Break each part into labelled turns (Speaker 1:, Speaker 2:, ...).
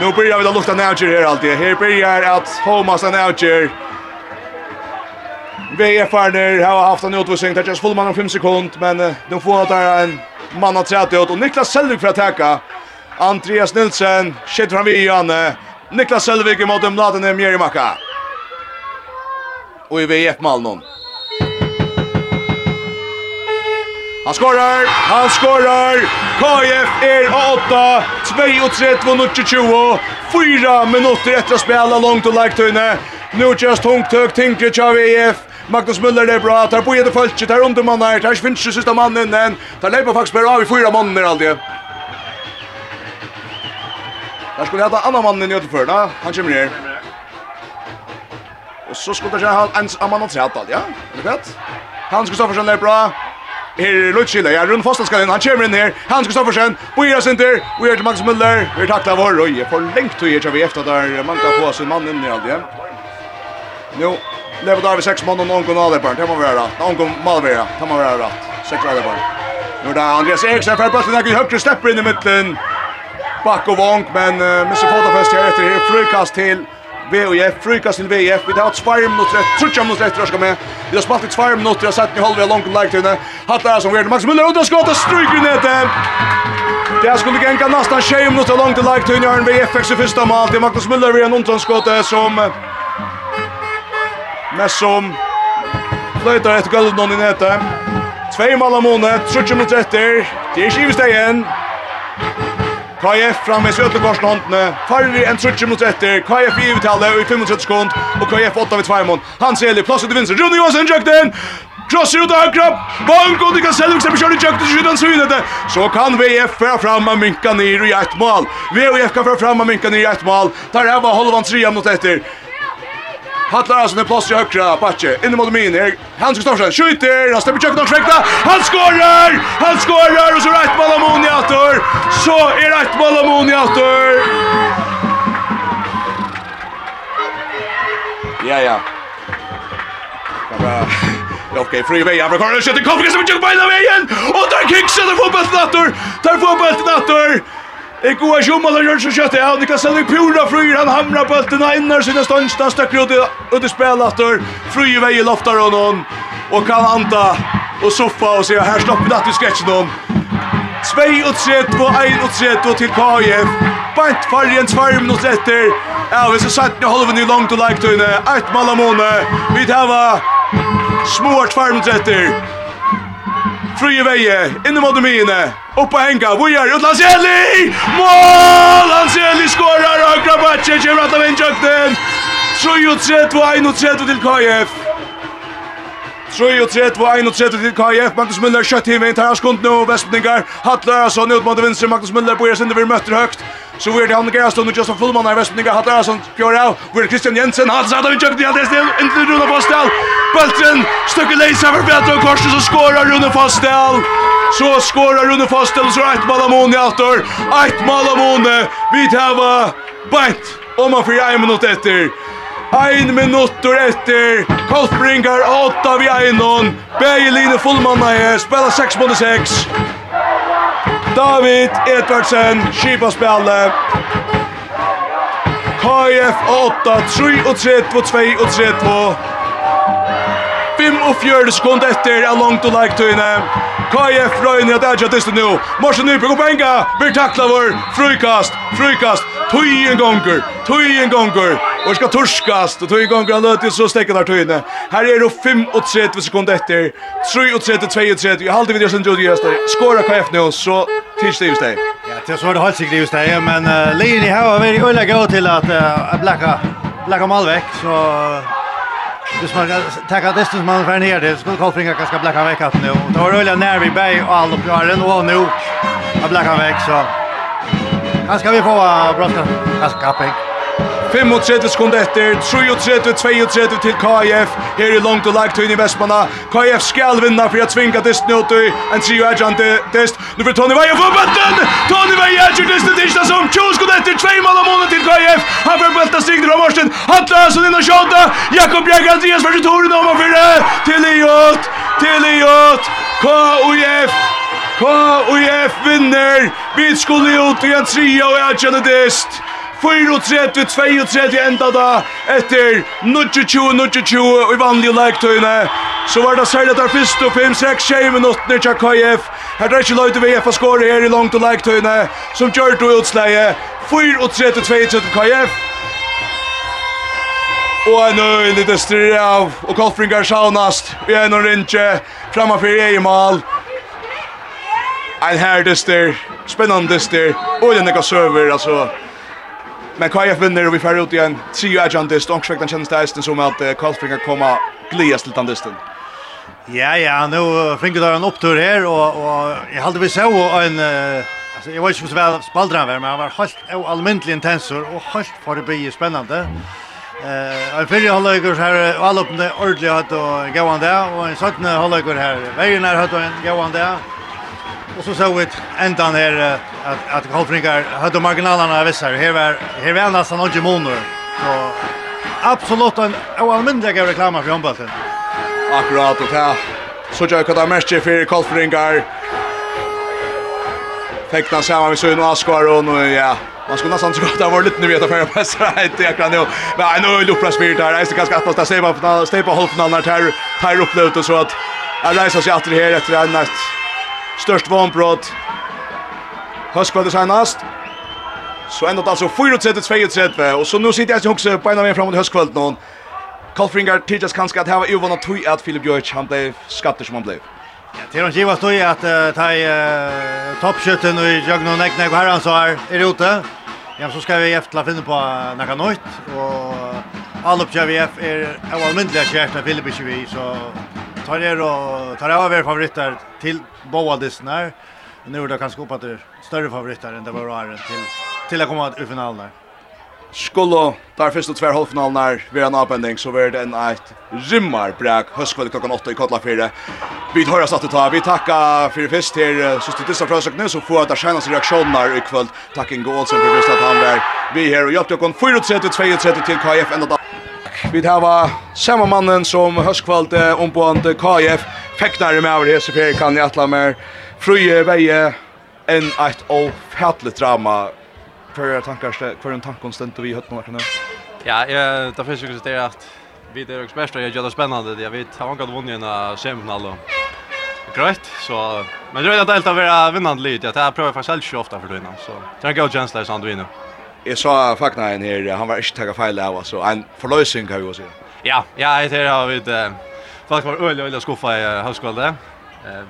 Speaker 1: Nu börjar vi då lukta närger här alltid. Här börjar att Homas en närger. VFR nu har haft en utvisning. Det är full man om 5 sekund. Men de får att där en man har trätt ut. Och Niklas Selvig för att täcka. Andreas Nilsen. Shit fram vid Janne. Niklas Selvig mot dem laden är Mjerimaka. Och i VF Malmö. Han skorar! Han skorar! KF är av 8, 32-22, 4 minuter efter att spela långt och lagt inne. Nu just tungt hög tinkre av EF. Magnus Müller det är bra, tar på i det följt, tar under man här, tar finns ju sista mannen än. Tar lepa faktiskt bara av i fyra mannen är aldrig. Där skulle jag ta mannen i utanför, da. han kommer ner. Och så skulle jag ha en annan träd, ja? Eller kvett? Hans Kristoffersen är bra. Her Lutschilla, ja, Rune Fossland skal inn, han kommer inn her, Hans Kristoffersen, Boira Sinter, vi er til Max Müller, vi er takla vår, og jeg får lengt til å gjøre vi efter der mangla på sin mann inn i alt igjen. Jo, lever der vi seks mann og noen kunne alderbarn, det må være rett, noen kunne malvera, det må være rett, seks alderbarn. Nå er det Andreas Eriksen, for bøtten er høyre stepper inn i midten, bak og vank, men uh, Mr. Fotofest her etter her, frukast til VOF, frukast til VOF, vi tar hatt spire minutter, trutja minutter etter å skal med, vi har spalt i spire minutter, og sett ni halvveg langt om lagtøyne, hatt det er som vi er, Max Müller, og det skal og stryker ned til. Det skulle genka nästan 20 minutter langt i lagtøyne, og en VFX i første mal, det er Magnus Müller, vi har en omtranskått som, mest som, fløytar etter gulvet noen i nete, 2 mal av måned, 30 minutter etter, det er ikke i KF framme i Øtlegårdsen håndene, farri en trutje mot etter, KF i uttalet i 35 sekund, og KF 8 ved 2 mån. Hans Eli, plass til vinster, Rune Johansen, Jøkten! Krosser ut av høyre, bank, og de kan selv ikke kjøre i Jøkten, så han syne. Så kan VF fra fram og minka nir i ett mål. VF kan fra fram og minka nir i ett mål. Der her var Holvand 3 mot etter. Hallar Hansen är plåst i högra, Batje, inne mot min, er Hans Gustafsson, skjuter, han stämmer köket och skräckta, han skorar, han skorar och så rätt mål Amoni åter, så är rätt mål Amoni. Ja, ja. Bara Okej, fri vei, Abra Karl, skjuter, kom, vi ska med tjock på ena vägen! Och där kicksen, där får bulten åter! Där får! Jeg går ikke om alle gjør så kjøtt av, det kan selv pura fryr, han hamrar på øltene, innar sine stønsta, støkker ut ut i spelatter, fryr vei i loftar og noen, og kan anta og soffa og sier, her slopper natt i sketsjen noen. Svei og tret og ein og tret og til KF. Bant fargen tvær minutter etter. Ja, vi så satt ni halven i langt og leiktøyne. Eit malamone. Vi tar små tvær minutter etter. Fruje veje, inne mot mine. Upp och hänga, ut gör Lanseli? Mål! Lanseli skorar och Grabatje kommer att en jakten. 3-3-2-1-3 till KF. 3-3-2-1-3 til KF, Magnus Müller, kjøtt hivet inn, tar av skund nå, Vestningar, Hatt Lørasson ut mot vinstre, Magnus Müller, på er Bojer Sindevir møtter høgt, Så vi är det han gör stund och Justin fullman av Västninga hattar som kör av. Vi är Christian Jensen han satt av jukt det stil inte Rune Fostel. Bulten stycke läser för Petra och Korsen så skorar Rune Fostel. Så skorar Rune Fostel så ett mål Amon i åter. Ett mål Amon. Vi tar bant om man för en minut efter. Ein minutter etter Koltbringar 8 vi einon Beiline fullmanna her Spela 6 mot 6 David Edvardsen, skipa spille. KF 8, 3 og 3, 2 og 3, 2. 5 og 4 sekund etter er langt og lagt tøyne. KF røyne at Adja dyster nu. Morsen Nyberg og Benga blir takla vår. Frukast, frukast. Tøyen gonger, tøyen gonger. Og skal torskast och tog igång gran löt så stäcker där tøyne. Her er det 35 och etter, sekunder efter. 3 och 2 och 30. Jag hade vi det sen gjorde just det. Skora KF nu så tids det just det.
Speaker 2: Ja, det så er det helt sikkert just det, men uh, Lini har varit öliga gå till att uh, blacka blacka Malbäck så Hvis man kan tackar distance man för ner det skulle Kolfringa kanske blacka veck att nu. Det var öliga när vi bäj och all upp gör den och nu. Blacka veck så. Kanske vi få bråska. Kanske kaping.
Speaker 1: 35 sekunder etter, 33-32 til KF, her i langt og lagt i Vestmanna. KF skal vinna for jeg tvinga dist nå til en trio agent dist. Nu får Tony Veie få bøtten! Tony Veie erjant dist til som 20 sekunder etter, 2 mål av månen til KF. Han får bøtta stigner av Morsen, Hatla Hansson inn og sjåta. Jakob Bjerg Andreas versus Toren om og fyrre. Til Iot, til Iot, KOF. KOF vinner. Vi skulle ut i en trio og erjante dist. 34, 32 enda da, etter 22, 22 i vanlige leiktøyene. Så var det særlig der og 5-6 tjej minutter til KF. Her er ikke løyde VF å skåre her i langt og leiktøyene, som gjør det utsleie. 34, 32 KF. Og en øy, det styrer av, og Kolfringar saunast, vi er noen rinje, framme for egen mal. En her dyster, spennende dyster, og en ekka server, altså. Men KF vinner och vi får ut igen trio agentist och sväktan känns det hästen som att Karlsbringa komma glias till den dysten.
Speaker 2: Ja, ja, nu fick du en upptur här och, och jag hade vi så en alltså jag var ju så väl spaldran men han var helt allmäntlig intensor och helt förbi spännande. Eh, en fyrir halvleikur her, allåpne ordentlig hatt og gauan det, og en sattne halvleikur her, veien er hatt og en gauan det, Och så såg vi ändan här att att Kolfringar hade marginalerna vissa. Här var här var nästan några månader. Så absolut en oanmändig reklam för handbollen.
Speaker 1: Akkurat och här. Så jag kan ta mest för Kolfringar. Fäkta samman med Sune Askaron och ja, Man skulle nästan tro att det var lite nu vet jag för pass right jag kan nu. Men nu är Lopra Spirit här. Det är ganska att ta sig på på halvfinalen här. Tar upp det så att jag reser sig åter här efter en natt Størst vannbrott. Høskvöldet senast. Så enda altså 4-3-2-3. Og så nu sitter jeg til hukse beina med fram mot høstkvöld någon. Kolfringar tidjas kanskje at hava uvann at tui at Filip Björk han blei skatter som han blei.
Speaker 2: Ja, til han givast tui at uh, ta i uh, toppskytten i Jøgno Neknek og herran så er er ute. Ja, så skal vi eftla finne på nekka nøyt. Og all oppkjøy vi er av almyndelig kjært at Filip ikke vi, så tar er och tar av er favoriter till båda dessa. Nu är det kanske uppe till större favoriter än det var åren till till att komma till finalen där.
Speaker 1: Skulle der där tver halvfinalen halvfinalerna vara en avbending, så blir det en ett rymmarbräck høstkveld klockan 8 i Kotla 4. Vi tar oss det ta. Vi tackar for først til så till dessa försök så får att skjønnes sig reaktioner i kväll. Tack Inge Olsen for først at han var. Vi her og och dere 34-32 til KF enda da. Vi har samma mannen som höstkvalde ombående KF. Fäktare med över hese fer kan jag attla mer. Fruje veje en ett och färdligt drama. För tankar för en tankonstant vi hött några nu.
Speaker 3: Ja, jag tar för sig det att vi det är också bäst och jag gör det spännande. Jag vet har han vunnit en semifinal. Grett, så men det är delt att vara vinnande lite. Jag tar prova för själv ofta för då innan så. Det är en god känsla som du vinner.
Speaker 1: Jeg sa fakna en her, han var ikke takket feil av, altså, en forløsning kan vi også si.
Speaker 3: Ja, ja, jeg tror har vi, folk var øyelig, øyelig skuffa i høyskolen,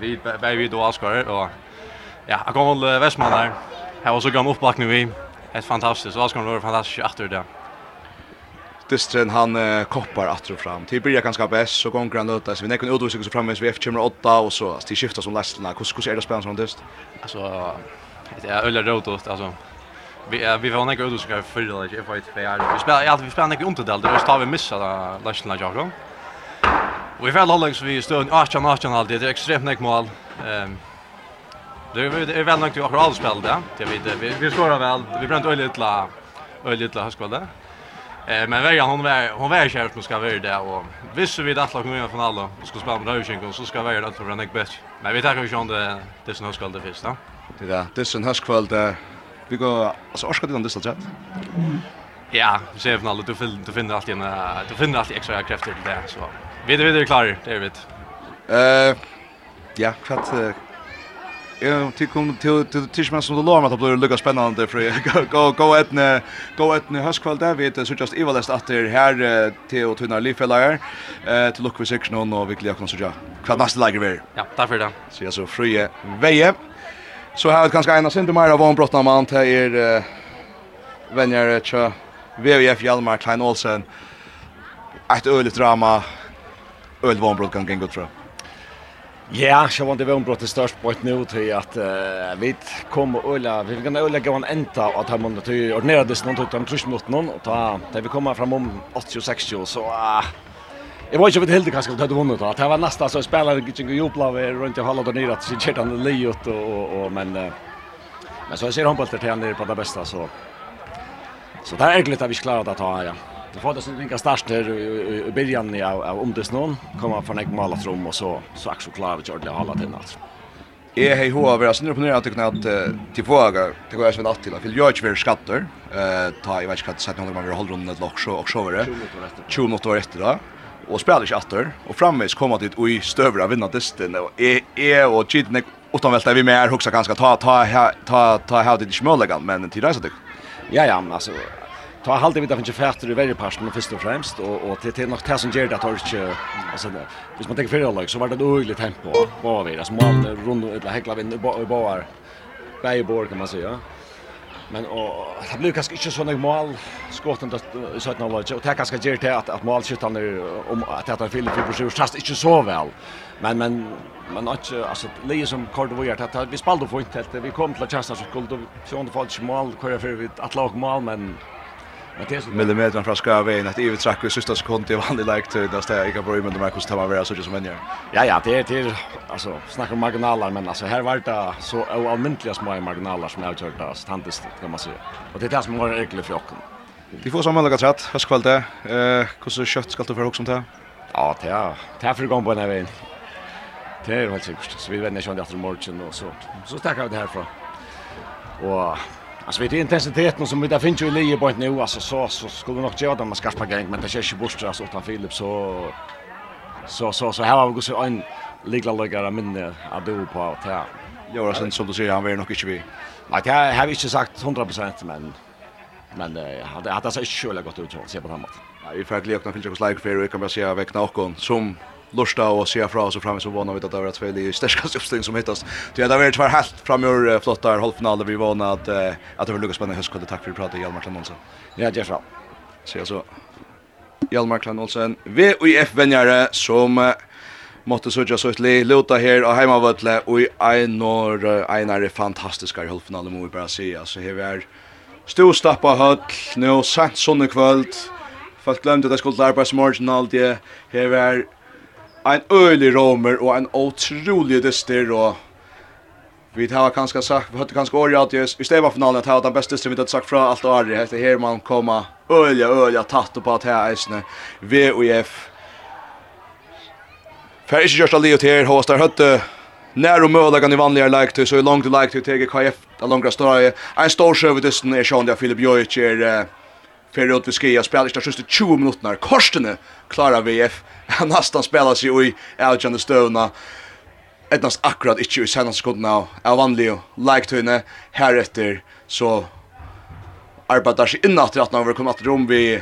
Speaker 3: vi var vidt og avskarer, og ja, jeg kom til Vestmann her, her var så gammel oppbakning vi, helt fantastisk, og avskaren var fantastisk etter det.
Speaker 1: Distren han uh, koppar atru fram. Till byrja ganska bäst så går han så Vi nekken utvisning så framvis vi F-kimmer 8, och så till skifta som lästna. Hur hur ser det spennende som dist?
Speaker 3: Alltså det är øyla rot alltså vi vi var några utskriv för det jag vet vad. Vi spelar ja vi spelar några underdel där står vi missa där lasten där jag. Vi får hålla så vi står i arch on det är extremt nek mål. Ehm Det är väl nog att alla spel där. Det vi vi vi skorar väl. Vi bränt öl lite öle lite haskvalda. Eh men vägen hon var hon var kärvt måste vara där och visst vi att lag med från alla ska spela med Rösingen så ska vi det för en näck bäst. Men vi tar ju ju om det det snöskvalda först då.
Speaker 1: Det där det som en haskvalda Vi går alltså orskar det andra chat.
Speaker 3: Ja, chefen alla du finner du finner alltid en du finner alltid extra krafter till det så. Vi är vi är klara, det är vi.
Speaker 1: Eh ja, kvart Ja, till kom till till Tishman som det låter att blir lugga spännande för gå gå ett nä gå ett nä höskväll där vet så just Evalest att det här till och tunna livfällar eh till lucka sektion och vi klickar kan så ja. Kvart nästa läge vi.
Speaker 3: Ja, tack för det.
Speaker 1: Så jag så frie veje. Så här kanske ena synd mer av en brottna man till er eh, vänjer VVF Hjalmar Klein Olsen. Ett öligt drama. Öl vanbrott kan gå tror
Speaker 4: Ja, så var det väl brott det störst på ett nu till att uh, vi kom och öla, vi kan öla gå en ända att han måste ordnera det någon utan trusch mot någon och ta där vi kommer fram om 80 60 så uh, Jag var ju vet helt kanske att det vunnit då. Det var nästan så spelare gick ju jubla över runt och hålla där nere att se gick han lejot och och men men så ser han till nere på det bästa så så det är glädje att vi klarar att ta ja. Det får det så vinka start där i början av av om det snön komma från ett mål att rum och så så också klarar vi att hålla till natt.
Speaker 1: Jeg hei hoa vera nu på nere at at til fåaga til gøy svenn attila for jeg ikke vera skatter eh ta jeg vet ikke hva det sett noen man vil holde rundt et lokk og så var det 20 minutter etter da og spiller ikke atter, og framvis koma dit og i støver av vinna distin, og e, e og Gidin er utanvelta vi mer, hugsa ganske, ta, ta, ta, ta, ta, ta, ta, ta, men til reisa dykk.
Speaker 4: Ja, ja, men altså, ta halde vi da finnes fætter i verre parten først og fremst, og, og til, til nok det som gjør det at ikke, altså, hvis man tenker fyrir allag, så var det et uhyggelig tempo, var vi, altså, man rundt, eller hekla vind, boar, bægebor, kan man säga. Men och det blev kanske inte såna mål skotten då så att några och det kanske ger till att att målskyttarna om att att Filip Fibersjö just inte så väl. Men men men att alltså Lee som Cordovo gjort att vi spelade fint helt vi kom till chansen så skulle då så under fallet mål kvar för vi att lag mål men
Speaker 1: millimeter från skraven att Evert Track i sista sekund i vanlig läktid där stäger jag bra med Marcus Tamar vara så just men
Speaker 4: ja ja det är till alltså snacka om marginaler men alltså här var det så allmäntliga små marginaler som jag gjort där statistiskt kan man säga och det är det som var äckligt för Jocken
Speaker 1: Vi får sammanlägga tratt, höstkväll det. Eh, hur så kött ska du för också om det?
Speaker 4: Ja, det är, det är för gång på den här vägen. Det är helt sikkert. Så vi vet inte om det är morgon och så. Så tackar vi det för. Och Alltså vet intensiteten som vi där finns ju i lige på nu alltså så så skulle nog göra det man ska sparka gäng men det känns ju bort så utan Filip så så så så här har vi gått så en ligla lugare minne att du på att
Speaker 1: här. Jorasen som du säger han vill nog inte vi.
Speaker 4: Nej, det har vi inte sagt 100 men men hade hade så inte gått ut så se på framåt.
Speaker 1: Nej, vi får att lekna finns ju like för vi kan bara se veckna och som lusta och se fra oss fram så vana vi att det var två i största uppställning som hittas. Det har varit tvär helt framör flottar halvfinal vi vana att att det var luckas spännande höstkvällar. Tack för att du pratade Hjalmar Klanolsen.
Speaker 4: Ja, det är
Speaker 1: så. Se så. Hjalmar Klanolsen, VUF vänjare som måtte jag så utlig luta her og heimavøtle og i einar einar er fantastiska i halvfinalen må vi bare si altså her er stostappa høll nå sent sånne kvöld folk glemte at jeg skulle arbeidsmorgen allt det her er en øylig romer og en otrolig dyster og vi har kanskje sagt, vi hørte kanskje året at i stedvanfinalen at det var den beste som vi hadde sagt fra alt året, etter her man kommer øyelig, øyelig tatt på at her eisene, V og F. Fer ikke kjørst av livet her, hos der høtte När och möda kan i vanliga like så är långt like till TGKF, där långa större. En stor sjövdisten är Sean där Filip Jojic är för att vi ska jag spelar just 20 minuter kostene klara VF han nästan spelar sig i Alexander Stone Etnast akkurat ikkje i senast skundna av vanlig og like leiktøyne. Heretter så arbeidar seg innatter at når vi kom atter om vi,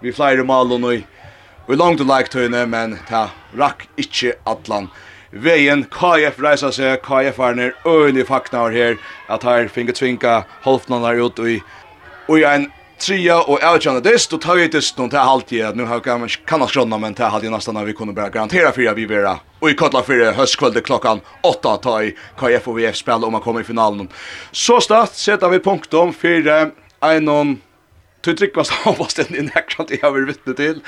Speaker 1: vi flere malen og vi langt like leiktøyne, men ta rakk ikkje atlan. Veien, KF reisa seg, KF er nir øyne faknar her, at her finge tvinga holfnanar ut og i, ein tria och avgörande dist och tar ju dist någon till halvtid att nu har kan man kan skrona men till halvtid nästan när vi kunde bara garantera för att vi vera och i kottla för höstkväll klockan 8 ta i KF och VF spel om man kommer i finalen. Så start sätter vi punktum för en någon Du tryckvast har fast en inäkrant jag vill vittne till.